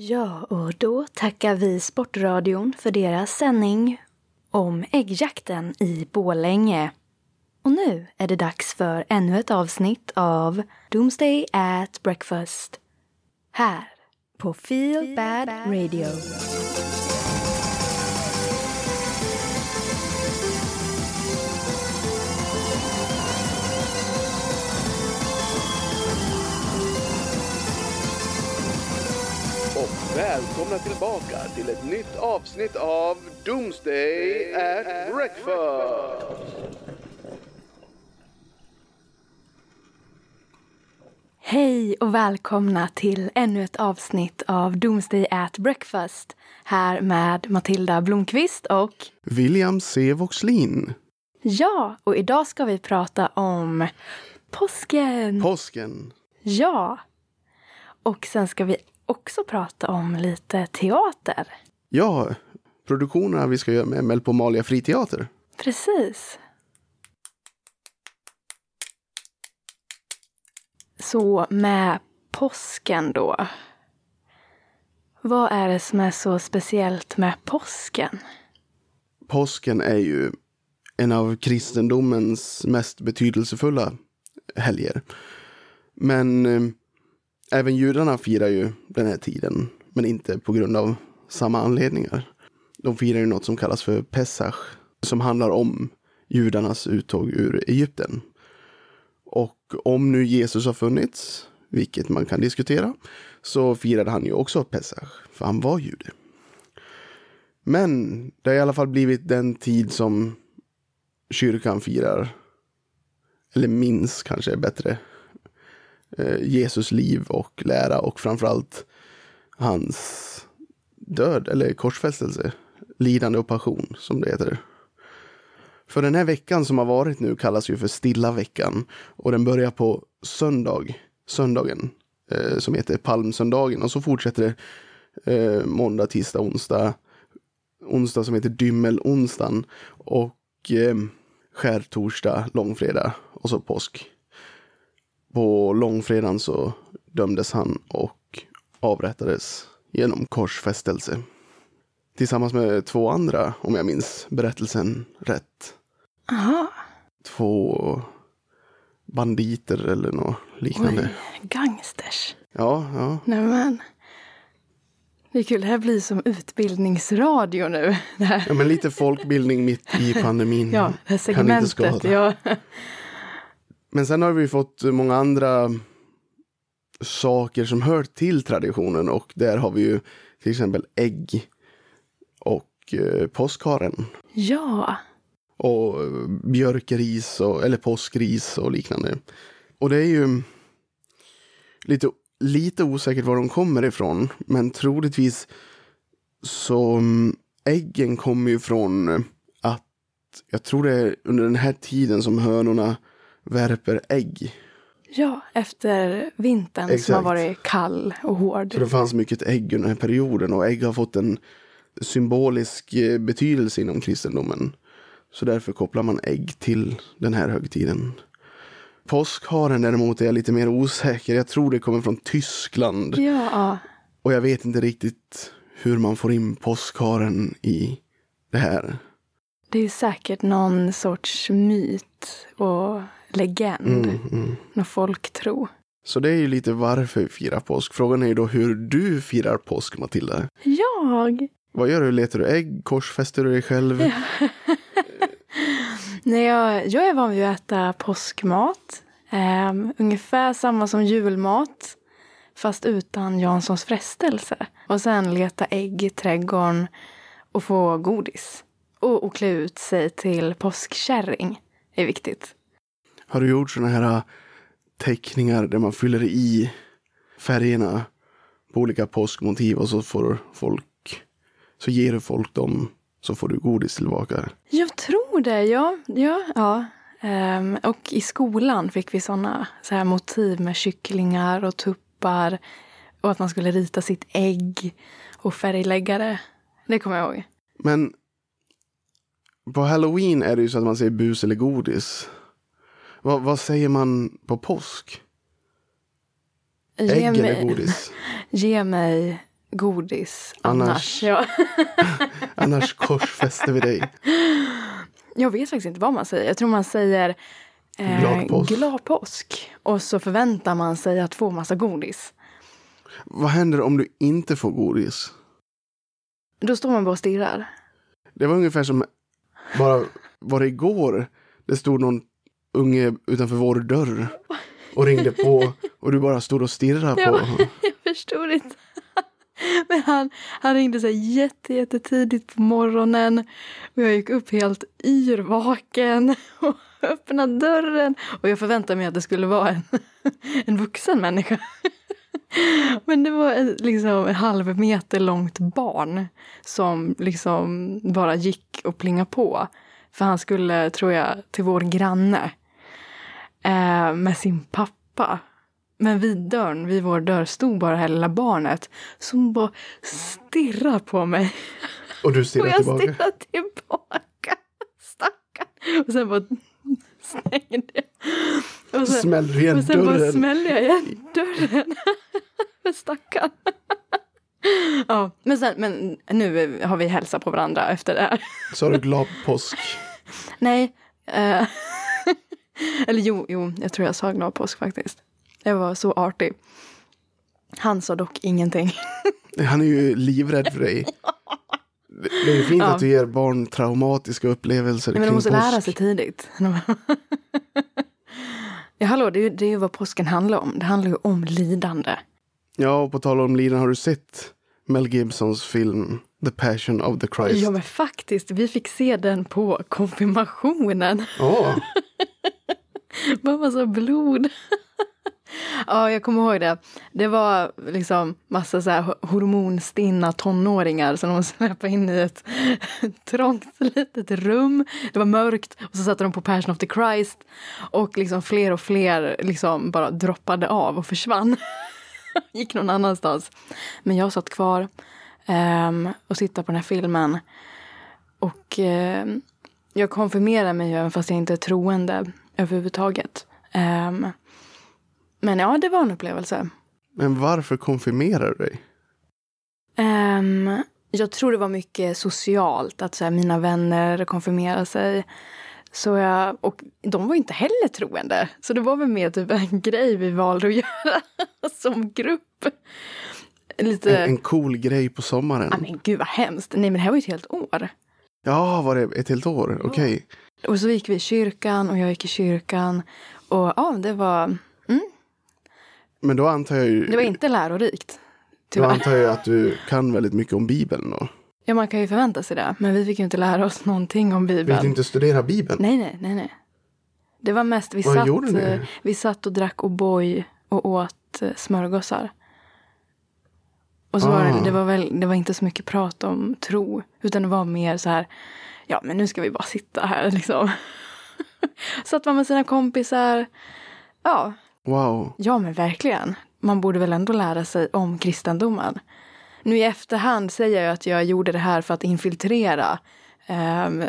Ja, och då tackar vi Sportradion för deras sändning om äggjakten i Bålänge. Och nu är det dags för ännu ett avsnitt av Doomsday at Breakfast. Här på Feel Bad Radio. Välkomna tillbaka till ett nytt avsnitt av Doomsday at Breakfast. Hej och välkomna till ännu ett avsnitt av Doomsday at Breakfast. Här med Matilda Blomqvist och William C. Voxlin. ja, och idag ska vi prata om påsken. Påsken. Ja. Och sen ska vi också prata om lite teater. Ja, produktionerna vi ska göra med Melpomalia Friteater. Precis. Så med påsken då. Vad är det som är så speciellt med påsken? Påsken är ju en av kristendomens mest betydelsefulla helger. Men eh, även judarna firar ju den här tiden, men inte på grund av samma anledningar. De firar ju något som kallas för Pesach, som handlar om judarnas uttåg ur Egypten. Och om nu Jesus har funnits, vilket man kan diskutera, så firade han ju också Pesach, för han var jude. Men det har i alla fall blivit den tid som kyrkan firar, eller minns kanske är bättre, Eh, Jesus liv och lära och framförallt hans död eller korsfästelse, lidande och passion som det heter. För den här veckan som har varit nu kallas ju för stilla veckan och den börjar på söndag, söndagen eh, som heter palmsöndagen och så fortsätter det eh, måndag, tisdag, onsdag, onsdag som heter dymmelonsdagen och eh, skärtorsdag, långfredag och så påsk. På långfredagen så dömdes han och avrättades genom korsfästelse. Tillsammans med två andra, om jag minns berättelsen rätt. Aha, Två banditer eller något liknande. oj, gangsters. Ja, ja. Nämen. Det är kul, det här blir som utbildningsradio nu. Ja, men lite folkbildning mitt i pandemin. Ja, det här segmentet. Ja. Men sen har vi fått många andra saker som hör till traditionen och där har vi ju till exempel ägg och eh, påskharen. ja, och eh, björkris och, eller påskris och liknande. Och det är ju lite, lite osäkert var de kommer ifrån, men troligtvis så mm, äggen kommer ju från eh, att jag tror det är under den här tiden som hönorna värper ägg. ja, efter vintern som Exakt. har varit kall och hård. Så det fanns mycket ägg under den här perioden och ägg har fått en symbolisk eh, betydelse inom kristendomen. Så därför kopplar man ägg till den här högtiden. Påskharen däremot är jag lite mer osäker. Jag tror det kommer från Tyskland. Ja, Och jag vet inte riktigt hur man får in påskharen i det här. det är säkert någon sorts myt och legend. Mm, mm. Någon folktro. Så det är ju lite varför vi firar påsk. Frågan är ju då hur du firar påsk, Matilda. Jag? Vad gör du? Letar du ägg? Korsfäster du dig själv? Nej, jag, jag är van vid att äta påskmat. Ehm, ungefär samma som julmat. Fast utan Janssons frestelse. Och sen leta ägg i trädgården och få godis. Och, och klä ut sig till påskkärring. är viktigt. Har du gjort såna här äh, teckningar där man fyller i färgerna på olika påskmotiv och så får folk, så ger du folk dem så får du godis tillbaka. Jag tror det, ja. ja, ja. Ehm, och i skolan fick vi såna så här motiv med kycklingar och tuppar. Och att man skulle rita sitt ägg och färglägga det. Det kommer jag ihåg. Men på halloween är det ju så att man säger bus eller godis. Vad, vad säger man på påsk? Ägg Ge eller mig, godis? ge mig godis Annars- annars. Ja. Annars korsfäster vi dig. Jag vet faktiskt inte vad man säger. Jag tror man säger eh, Glad påsk. glad påsk. Och så förväntar man sig att få massa godis. Vad händer om du inte får godis? Då står man bara och stirrar. Det var ungefär som bara var det igår. Det stod någon unge utanför vår dörr och ringde på och du bara stod och stirrade på. Ja. Jag förstod inte. Men han, han ringde så här jätte, jättetidigt på morgonen. Och jag gick upp helt yrvaken och öppnade dörren. Och jag förväntade mig att det skulle vara en, en vuxen människa. Men det var ett, liksom en halv meter långt barn som liksom bara gick och plingade på. För han skulle, tror jag, till vår granne eh, med sin pappa. Men vid dörren, vid vår dörr, stod bara det här lilla barnet som bara stirrar på mig. Och du Och stirrar jag tillbaka. stirrar tillbaka. Stackarn. Och sen bara stängde jag. Och sen, Smäller igen och sen bara dörren. smällde jag igen dörren. Stackarn. Ja, men, sen, men nu har vi hälsat på varandra efter det här. Sa du glad påsk? Nej. Eh, eller jo, jo, jag tror jag sa glad påsk faktiskt. Jag var så artig. Han sa dock ingenting. Han är ju livrädd för dig. Det är fint Ja. att du ger barn traumatiska upplevelser Men de måste lära påsk. sig tidigt. ja, hallå, det är, ju, det är ju vad påsken handlar om. Det handlar ju om lidande. Ja, och på tal om lidan, har du sett Mel Gibsons film The Passion of the Christ? Ja, men faktiskt, vi fick se den på konfirmationen. Ja, bara massa blod. ja, jag kommer ihåg det. Det var liksom massa så här hormonstinna tonåringar som de släppte in i ett trångt litet rum. Det var mörkt och så satte de på Passion of the Christ. Och liksom fler och fler liksom bara droppade av och försvann. Gick någon annanstans. Men jag satt kvar um, och tittade på den här filmen. Och um, jag konfirmerar mig ju även fast jag inte är troende överhuvudtaget. Ehm, men ja, det var en upplevelse. men varför konfirmerar du dig? Ehm, jag tror det var mycket socialt, att så här, mina vänner konfirmerade sig. Så jag, och de var inte heller troende. Så det var väl mer typ en grej vi valde att göra som grupp. Lite... En, en cool grej på sommaren? Ja, men gud vad hemskt. Nej men det här var ju ett helt år. Ja, var det ett helt år? Okej. Och så gick vi i kyrkan och jag gick i kyrkan. Och ja, det var, Men då antar jag ju... det var inte lärorikt. Då Tyvärr. antar jag att du kan väldigt mycket om Bibeln då. Ja, man kan ju förvänta sig det. Men vi fick ju inte lära oss någonting om Bibeln. du inte studera Bibeln? Nej, nej, nej, nej. Det var mest, vi Vad satt, eh, vi satt och drack O'boy och åt eh, smörgåsar. Och så var Ah. det, det var väl, det var inte så mycket prat om tro. Utan det var mer så här, ja men nu ska vi bara sitta här liksom. satt man med sina kompisar. Ja, Wow. ja men verkligen. Man borde väl ändå lära sig om kristendomen. Nu i efterhand säger jag att jag gjorde det här för att infiltrera ehm,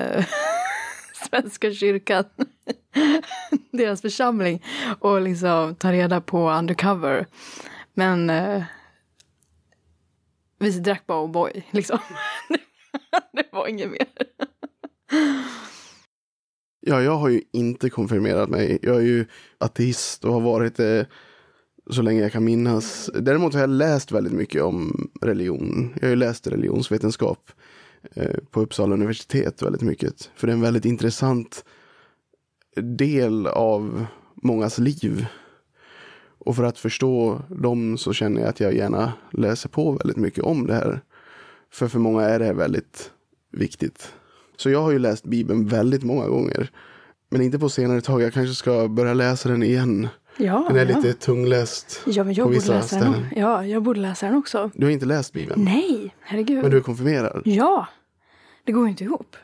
Svenska kyrkan, deras församling och liksom ta reda på undercover. Men eh, vi drack bara O'boy, liksom. det var inget mer. Ja, jag har ju inte konfirmerat mig. Jag är ju ateist och har varit det så länge jag kan minnas. Däremot har jag läst väldigt mycket om religion. Jag har ju läst religionsvetenskap eh, på Uppsala universitet väldigt mycket. För det är en väldigt intressant del av mångas liv. Och för att förstå dem så känner jag att jag gärna läser på väldigt mycket om det här. För för många är det här väldigt viktigt. Så jag har ju läst Bibeln väldigt många gånger. Men inte på senare tag. Jag kanske ska börja läsa den igen. Ja, Den är ja. lite tungläst. ja men jag på borde vissa läsa den. ställen. Ja, jag borde läsa den också. Du har inte läst Bibeln? Nej, herregud. Men du är konfirmerad? Ja, det går ju inte ihop.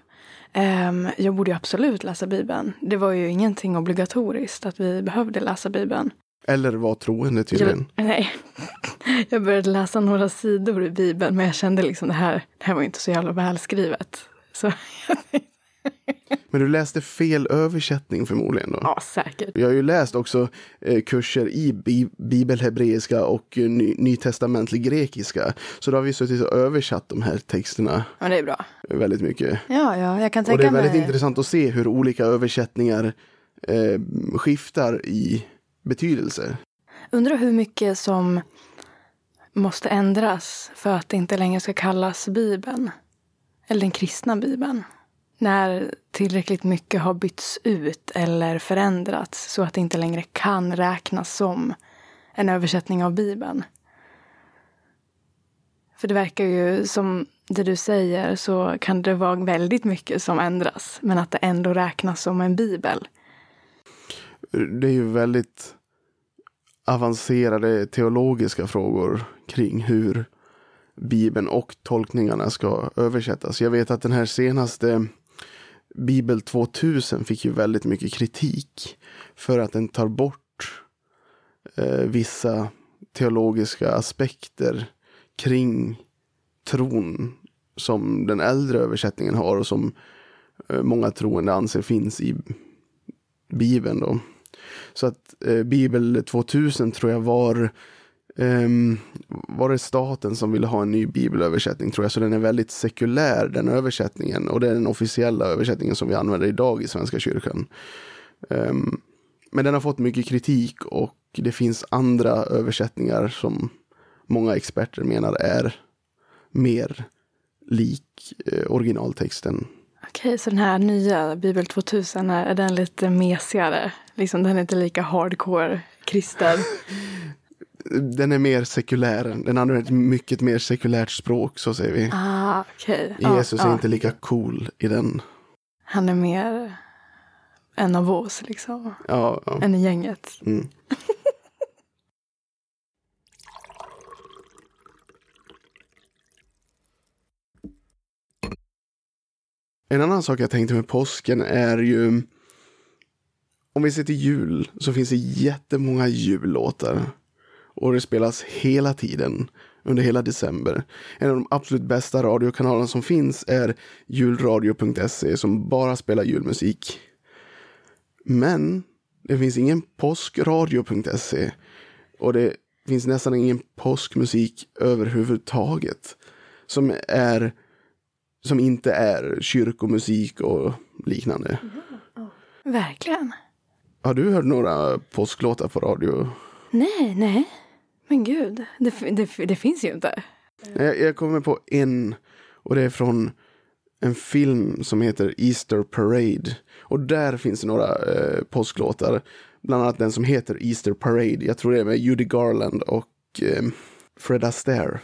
Ehm, jag borde ju absolut läsa Bibeln. Det var ju ingenting obligatoriskt att vi behövde läsa Bibeln. Eller var troende tydligen? Jag, nej, jag började läsa några sidor i Bibeln men jag kände liksom det här, det här var inte så jävla välskrivet. Så Men du läste fel översättning förmodligen då? Ja, säkert. Jag har ju läst också eh, kurser i bi bibelhebreiska och eh, ny nytestamentlig grekiska. Så då har vi suttit och översatt de här texterna Ja, det är bra. väldigt mycket. Ja, ja, jag kan Och tänka det är väldigt mig. intressant att se hur olika översättningar eh, skiftar i betydelse. Undrar hur mycket som måste ändras för att det inte längre ska kallas Bibeln. Eller den kristna Bibeln. När tillräckligt mycket har bytts ut eller förändrats så att det inte längre kan räknas som en översättning av Bibeln. För det verkar ju som det du säger så kan det vara väldigt mycket som ändras men att det ändå räknas som en bibel. Det är ju väldigt avancerade teologiska frågor kring hur Bibeln och tolkningarna ska översättas. Jag vet att den här senaste Bibel 2000 fick ju väldigt mycket kritik för att den tar bort eh, vissa teologiska aspekter kring tron som den äldre översättningen har och som eh, många troende anser finns i Bibeln. Då. Så att eh, Bibel 2000 tror jag var Um, var det staten som ville ha en ny bibelöversättning tror jag. Så den är väldigt sekulär den översättningen. Och det är den officiella översättningen som vi använder idag i Svenska kyrkan. Um, men den har fått mycket kritik och det finns andra översättningar som många experter menar är mer lik eh, originaltexten. Okej, så den här nya Bibel 2000, är, den lite mesigare? Liksom, den är inte lika hardcore kristen. Den är mer sekulär. Den använder ett mycket mer sekulärt språk, så säger vi. ah, okej. Ja, Jesus är ja. inte lika cool i den. Han är mer en av oss, liksom. Ja, ja. En i gänget. Mm. En annan sak jag tänkte med påsken är ju om vi ser till jul så finns det jättemånga jullåtar. Och det spelas hela tiden under hela december. En av de absolut bästa radiokanalerna som finns är julradio.se som bara spelar julmusik. Men det finns ingen påskradio.se och det finns nästan ingen påskmusik överhuvudtaget som är som inte är kyrkomusik och liknande. Verkligen. Har du hört några påsklåtar på radio? Nej, nej. Men gud, det, det, det finns ju inte. Jag, jag kommer på en och det är från en film som heter Easter Parade. Och där finns det några eh, påsklåtar. Bland annat den som heter Easter Parade. Jag tror det är med Judy Garland och eh, Fred Astaire.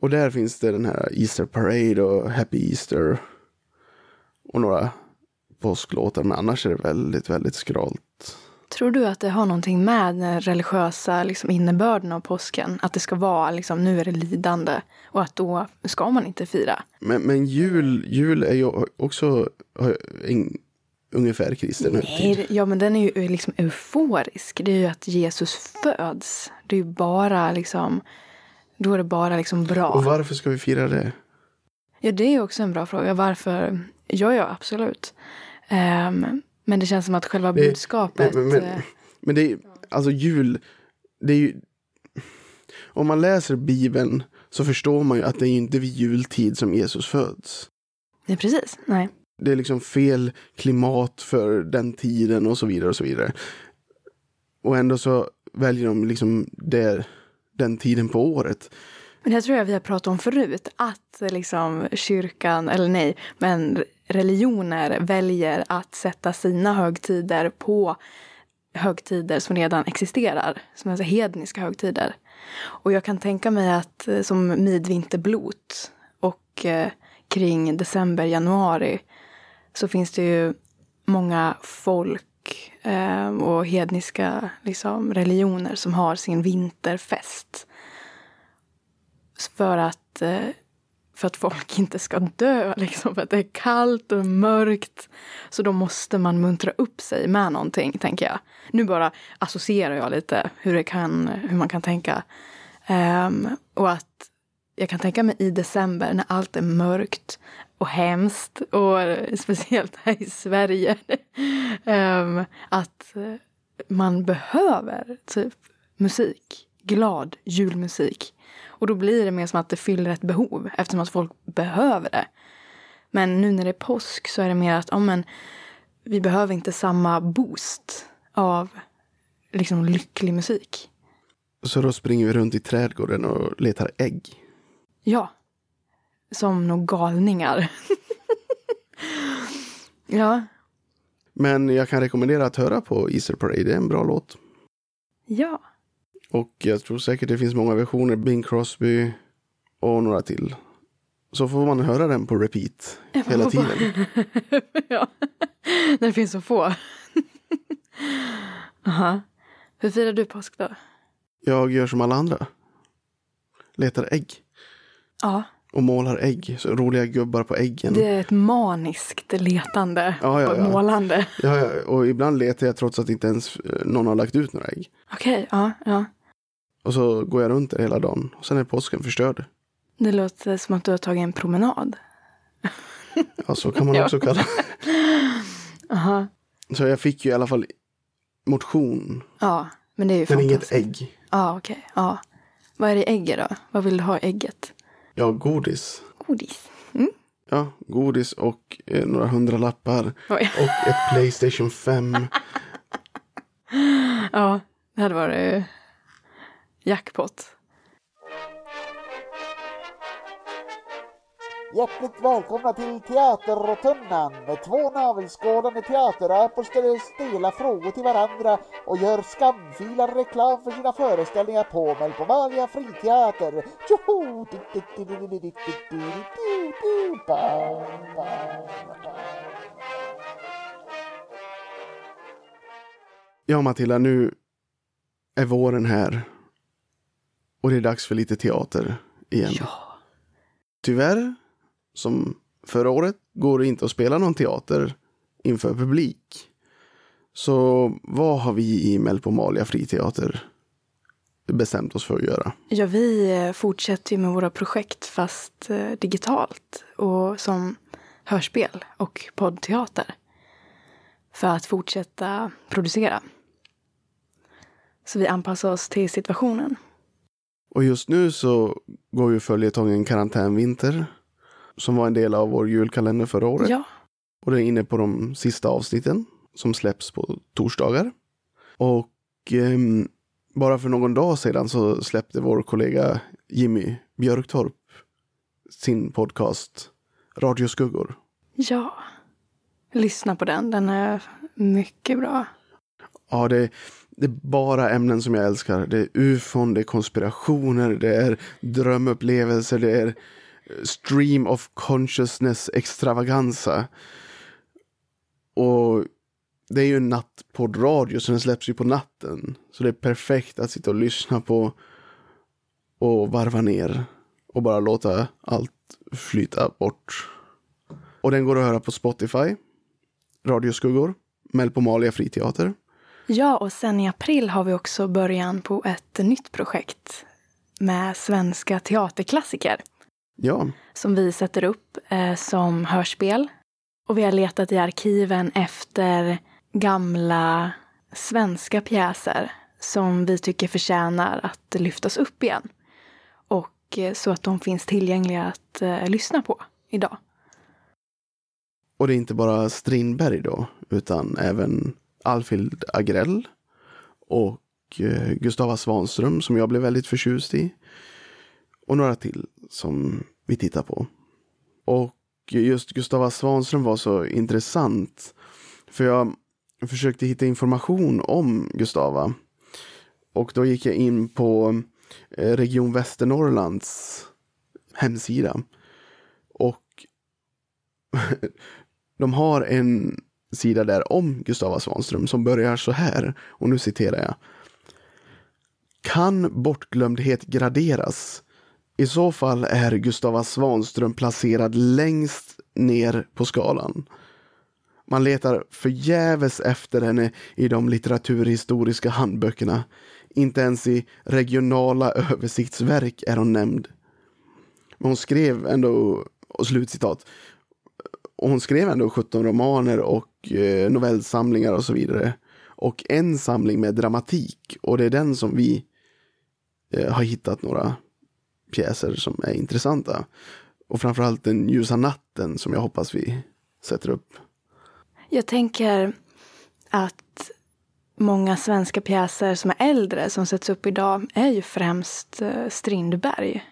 Och där finns det den här Easter Parade och Happy Easter. Och några påsklåtar. Men annars är det väldigt, väldigt skralt. Tror du att det har någonting med den religiösa liksom, innebörden av påsken? Att det ska vara liksom, nu är det lidande och att då ska man inte fira? Men, men jul, jul är ju också en, ungefär kristen. Nej, ja men den är ju liksom euforisk. Det är ju att Jesus föds. Det är ju bara liksom, då är det bara liksom bra. Och varför ska vi fira det? Ja, det är också en bra fråga. Varför? Ja, ja, absolut. Ehm, men det känns som att själva Det- budskapet... men- men- eh, Men det är, alltså jul, det är ju, om man läser Bibeln så förstår man ju att det är ju inte vid jultid som Jesus föds. nej, precis. Nej. Det är liksom fel klimat för den tiden och så vidare och så vidare. Och ändå så väljer de liksom det, den tiden på året. Men det tror jag vi har pratat om förut. Att eh, liksom kyrkan, eller nej, men religioner väljer att sätta sina högtider på högtider som redan existerar. Som alltså hedniska högtider. Och jag kan tänka mig att eh, som midvinterblot och eh, kring december, januari så finns det ju många folk eh, och hedniska liksom, religioner som har sin vinterfest. För att, eh, för att folk inte ska dö, liksom, för att det är kallt och mörkt. Så då måste man muntra upp sig med någonting, tänker jag. Nu bara associerar jag lite hur, det kan, hur man kan tänka. Eh, och att jag kan tänka mig i december när allt är mörkt och hemskt och speciellt här i Sverige. um, att man behöver typ musik, glad julmusik. Och då blir det mer som att det fyller ett behov eftersom att folk behöver det. Men nu när det är påsk så är det mer att oh, men, vi behöver inte samma boost av liksom lycklig musik. Så då springer vi runt i trädgården och letar ägg? Ja. Som några galningar. ja. Men jag kan rekommendera att höra på Easter Parade. Det är en bra låt. Ja. Och jag tror säkert det finns många versioner. Bing Crosby och några till. Så får man höra den på repeat hela tiden. ja. När det finns så få. Aha. Hur firar du påsk då? Jag gör som alla andra. Letar ägg. Ja. Och målar ägg. Så roliga gubbar på äggen. Det är ett maniskt letande ja, ja, ja. och målande. Ja, ja, och ibland letar jag trots att inte ens eh, någon har lagt ut några ägg. Okej, okay, ja, ja. Och så går jag runt där hela dagen. Och sen är påsken förstörd. Det låter som att du har tagit en promenad. Ja, så kan man också kalla det. Aha. Så jag fick ju i alla fall motion. Ja, men det är ju Men inget ägg. Ja, okej. Okay. Ja. Vad är det i ägget då? Vad vill du ha i ägget? Ja, godis. Godis. Mm. Ja, godis och eh, några hundralappar. Oj. Och ett Playstation 5. ja, det hade varit jackpot. Hjärtligt välkomna till Teaterrotundan. Två navelskådande teaterapor ställer stela frågor till varandra och gör skamfilad reklam för sina föreställningar på Melpomalia friteater. Tjoho! Ja, Matilda, nu är våren här. Och det är dags för lite teater igen. Ja. Tyvärr som förra året går det inte att spela någon teater inför publik. Så vad har vi i Melpomalia friteater bestämt oss för att göra? Ja, vi eh, fortsätter med våra projekt fast eh, digitalt och som hörspel och poddteater. För att fortsätta producera. Så vi anpassar oss till situationen. Och just nu så går ju följetongen Karantänvinter som var en del av vår julkalender förra året. Ja. Och den är inne på de sista avsnitten som släpps på torsdagar. Och eh, bara för någon dag sedan så släppte vår kollega Jimmy Björktorp sin podcast Radioskuggor. Ja, lyssna på den. Den är mycket bra. Ja, det, det är bara ämnen som jag älskar. Det är ufon, det är konspirationer, det är drömupplevelser, det är stream of consciousness extravaganza. Och det är ju en nattpoddradio så den släpps ju på natten. Så det är perfekt att sitta och lyssna på och varva ner och bara låta allt flyta bort. Och den går att höra på Spotify, Radioskuggor, Melpomalia friteater. Ja, och sen i april har vi också början på ett nytt projekt med svenska teaterklassiker. Ja. Som vi sätter upp eh, som hörspel. Och vi har letat i arkiven efter gamla svenska pjäser som vi tycker förtjänar att lyftas upp igen. Och eh, så att de finns tillgängliga att eh, lyssna på idag. Och det är inte bara Strindberg då, utan även Alfhild Agrell och eh, Gustava Svanström som jag blev väldigt förtjust i. Och några till som vi tittar på. Och just Gustava Svanström var så intressant. För jag försökte hitta information om Gustava. Och då gick jag in på eh, Region Västernorrlands hemsida. Och de har en sida där om Gustava Svanström som börjar så här. Och nu citerar jag. Kan bortglömdhet graderas? I så fall är Gustava Svanström placerad längst ner på skalan. Man letar förgäves efter henne i de litteraturhistoriska handböckerna. Inte ens i regionala översiktsverk är hon nämnd. Men hon skrev ändå, och slutcitat, Och hon skrev ändå 17 romaner och eh, novellsamlingar och så vidare. Och en samling med dramatik. Och det är den som vi eh, har hittat några pjäser som är intressanta. Och framförallt Den ljusa natten som jag hoppas vi sätter upp. Jag tänker att många svenska pjäser som är äldre, som sätts upp idag, är ju främst eh, Strindberg.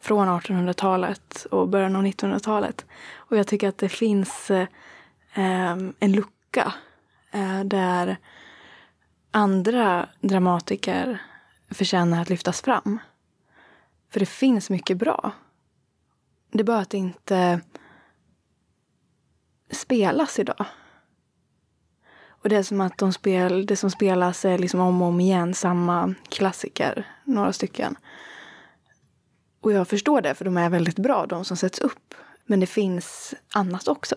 Från 1800-talet och början av 1900-talet. Och jag tycker att det finns eh, en lucka eh, där andra dramatiker förtjänar att lyftas fram. För det finns mycket bra. Det är bara att det inte spelas idag. Och det är som att de spel, det som spelas är liksom om och om igen samma klassiker, några stycken. Och jag förstår det, för de är väldigt bra, de som sätts upp. Men det finns annat också.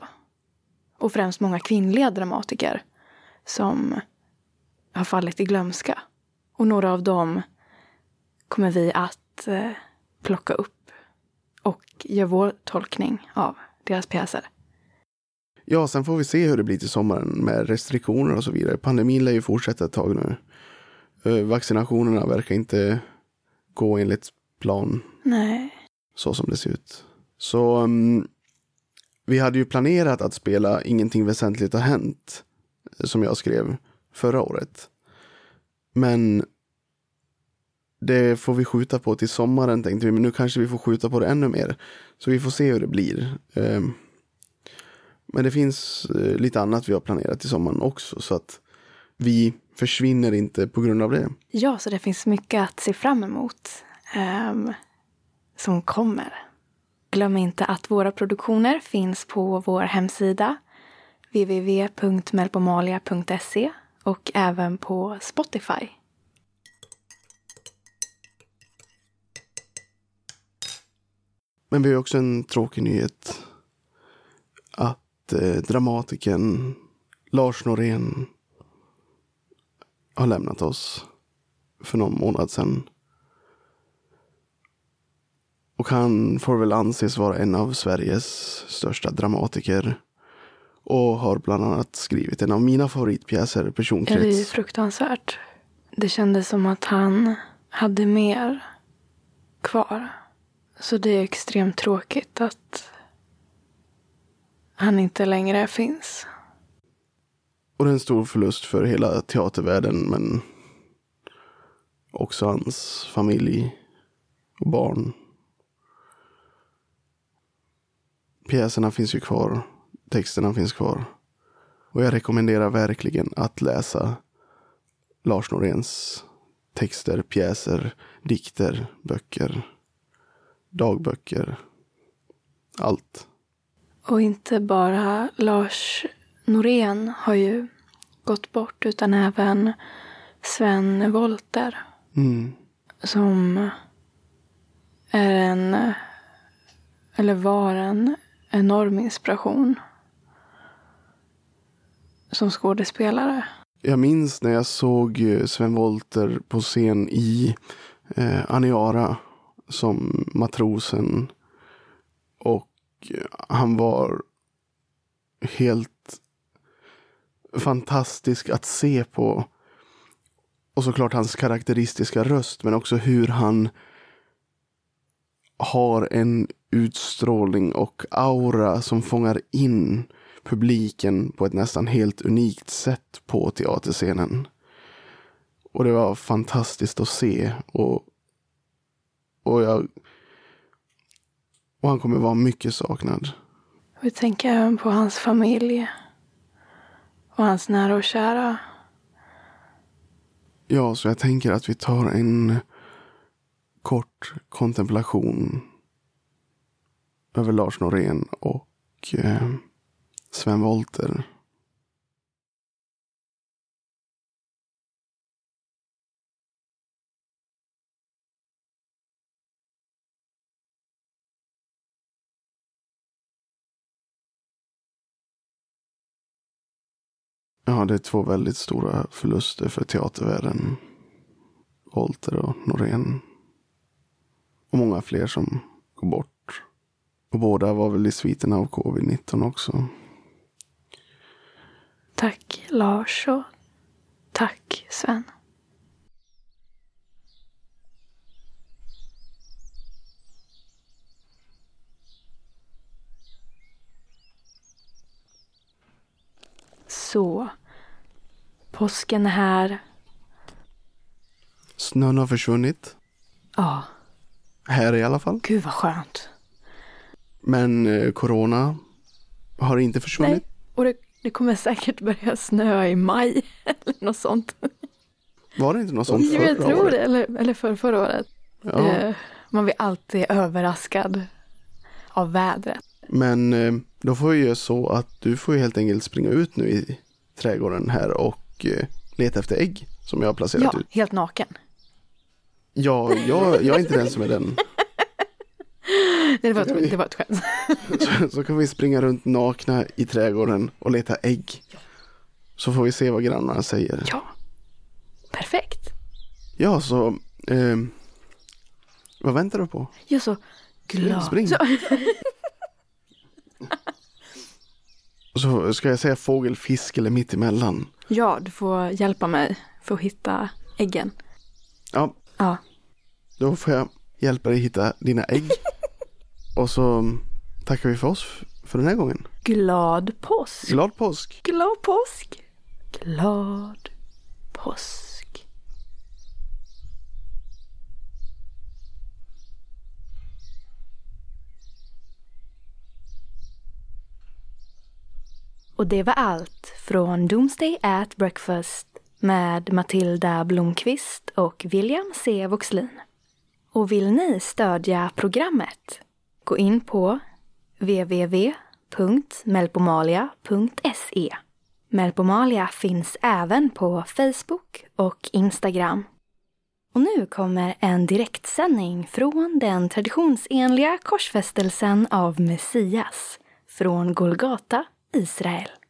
Och främst många kvinnliga dramatiker som har fallit i glömska. Och några av dem kommer vi att plocka upp och göra vår tolkning av deras pjäser. Ja, sen får vi se hur det blir till sommaren med restriktioner och så vidare. Pandemin lär ju fortsätta ett tag nu. Eh, vaccinationerna verkar inte gå enligt plan. Nej. Så som det ser ut. Så um, vi hade ju planerat att spela Ingenting väsentligt har hänt. Som jag skrev förra året. Men det får vi skjuta på till sommaren tänkte vi. Men nu kanske vi får skjuta på det ännu mer. Så vi får se hur det blir. Ehm, men det finns eh, lite annat vi har planerat till sommaren också. Så att vi försvinner inte på grund av det. Ja, så det finns mycket att se fram emot um, som kommer. Glöm inte att våra produktioner finns på vår hemsida www.melpomalia.se och även på Spotify. Men vi har också en tråkig nyhet. Att eh, dramatikern Lars Norén har lämnat oss för någon månad sedan. Och han får väl anses vara en av Sveriges största dramatiker. Och har bland annat skrivit en av mina favoritpjäser, Personkrets. Det är fruktansvärt. Det kändes som att han hade mer kvar. Så det är extremt tråkigt att han inte längre finns. Och det är en stor förlust för hela teatervärlden men också hans familj och barn. Pjäserna finns ju kvar. Texterna finns kvar. Och jag rekommenderar verkligen att läsa Lars Noréns texter, pjäser, dikter, böcker, dagböcker. Allt. Och inte bara Lars Norén har ju gått bort utan även Sven Volter. Mm. Som är en, eller var en enorm inspiration som skådespelare. Jag minns när jag såg eh, Sven Volter på scen i eh, Aniara som matrosen. Och han var helt fantastisk att se på. Och såklart hans karaktäristiska röst men också hur han har en utstrålning och aura som fångar in publiken på ett nästan helt unikt sätt på teaterscenen. Och det var fantastiskt att se. Och, och, jag, och han kommer vara mycket saknad. Vi tänker även på hans familj. Och hans nära och kära. Ja, så jag tänker att vi tar en kort kontemplation över Lars Norén och eh, Sven Volter. Ja, det är två väldigt stora förluster för teatervärlden. Volter och Norén. Och många fler som går bort. Och båda var väl i sviterna av covid-19 också. Tack Lars och tack Sven. Så. Påsken är här. Snön har försvunnit. Ja, Här i alla fall. gud vad skönt. Men eh, corona har inte försvunnit. Nej, och det, det kommer säkert börja snöa i maj eller något sånt. Var det inte något sånt Jo, jag förra tror året? det. Eller, eller för, förra året. Ja. Eh, man blir alltid överraskad av vädret. Men eh, då får vi göra så att du får helt enkelt springa ut nu i trädgården här och eh, leta efter ägg som jag har placerat Ja, ut. helt naken. Ja, jag, jag är inte den som är den. Nej, det, var ett, det var ett skämt. Så, så kan vi springa runt nakna i trädgården och leta ägg. Så får vi se vad grannarna säger. Ja, perfekt. Ja, så eh, vad väntar du på? Jag är så glad. Spring. Så, Så ska jag säga fågel, fisk eller mitt emellan? ja, du får hjälpa mig för att hitta äggen. Ja, Ja, då får jag hjälpa dig hitta dina ägg. Och så tackar vi för oss för den här gången. glad påsk. Glad påsk! Glad påsk. Glad påsk. Och det var allt från Doomsday at Breakfast med Matilda Blomqvist och William C. Voxlin. Och vill ni stödja programmet? Gå in på www.melpomalia.se. Melpomalia finns även på Facebook och Instagram. Och nu kommer en direktsändning från den traditionsenliga korsfästelsen av Messias från Golgata, Israel.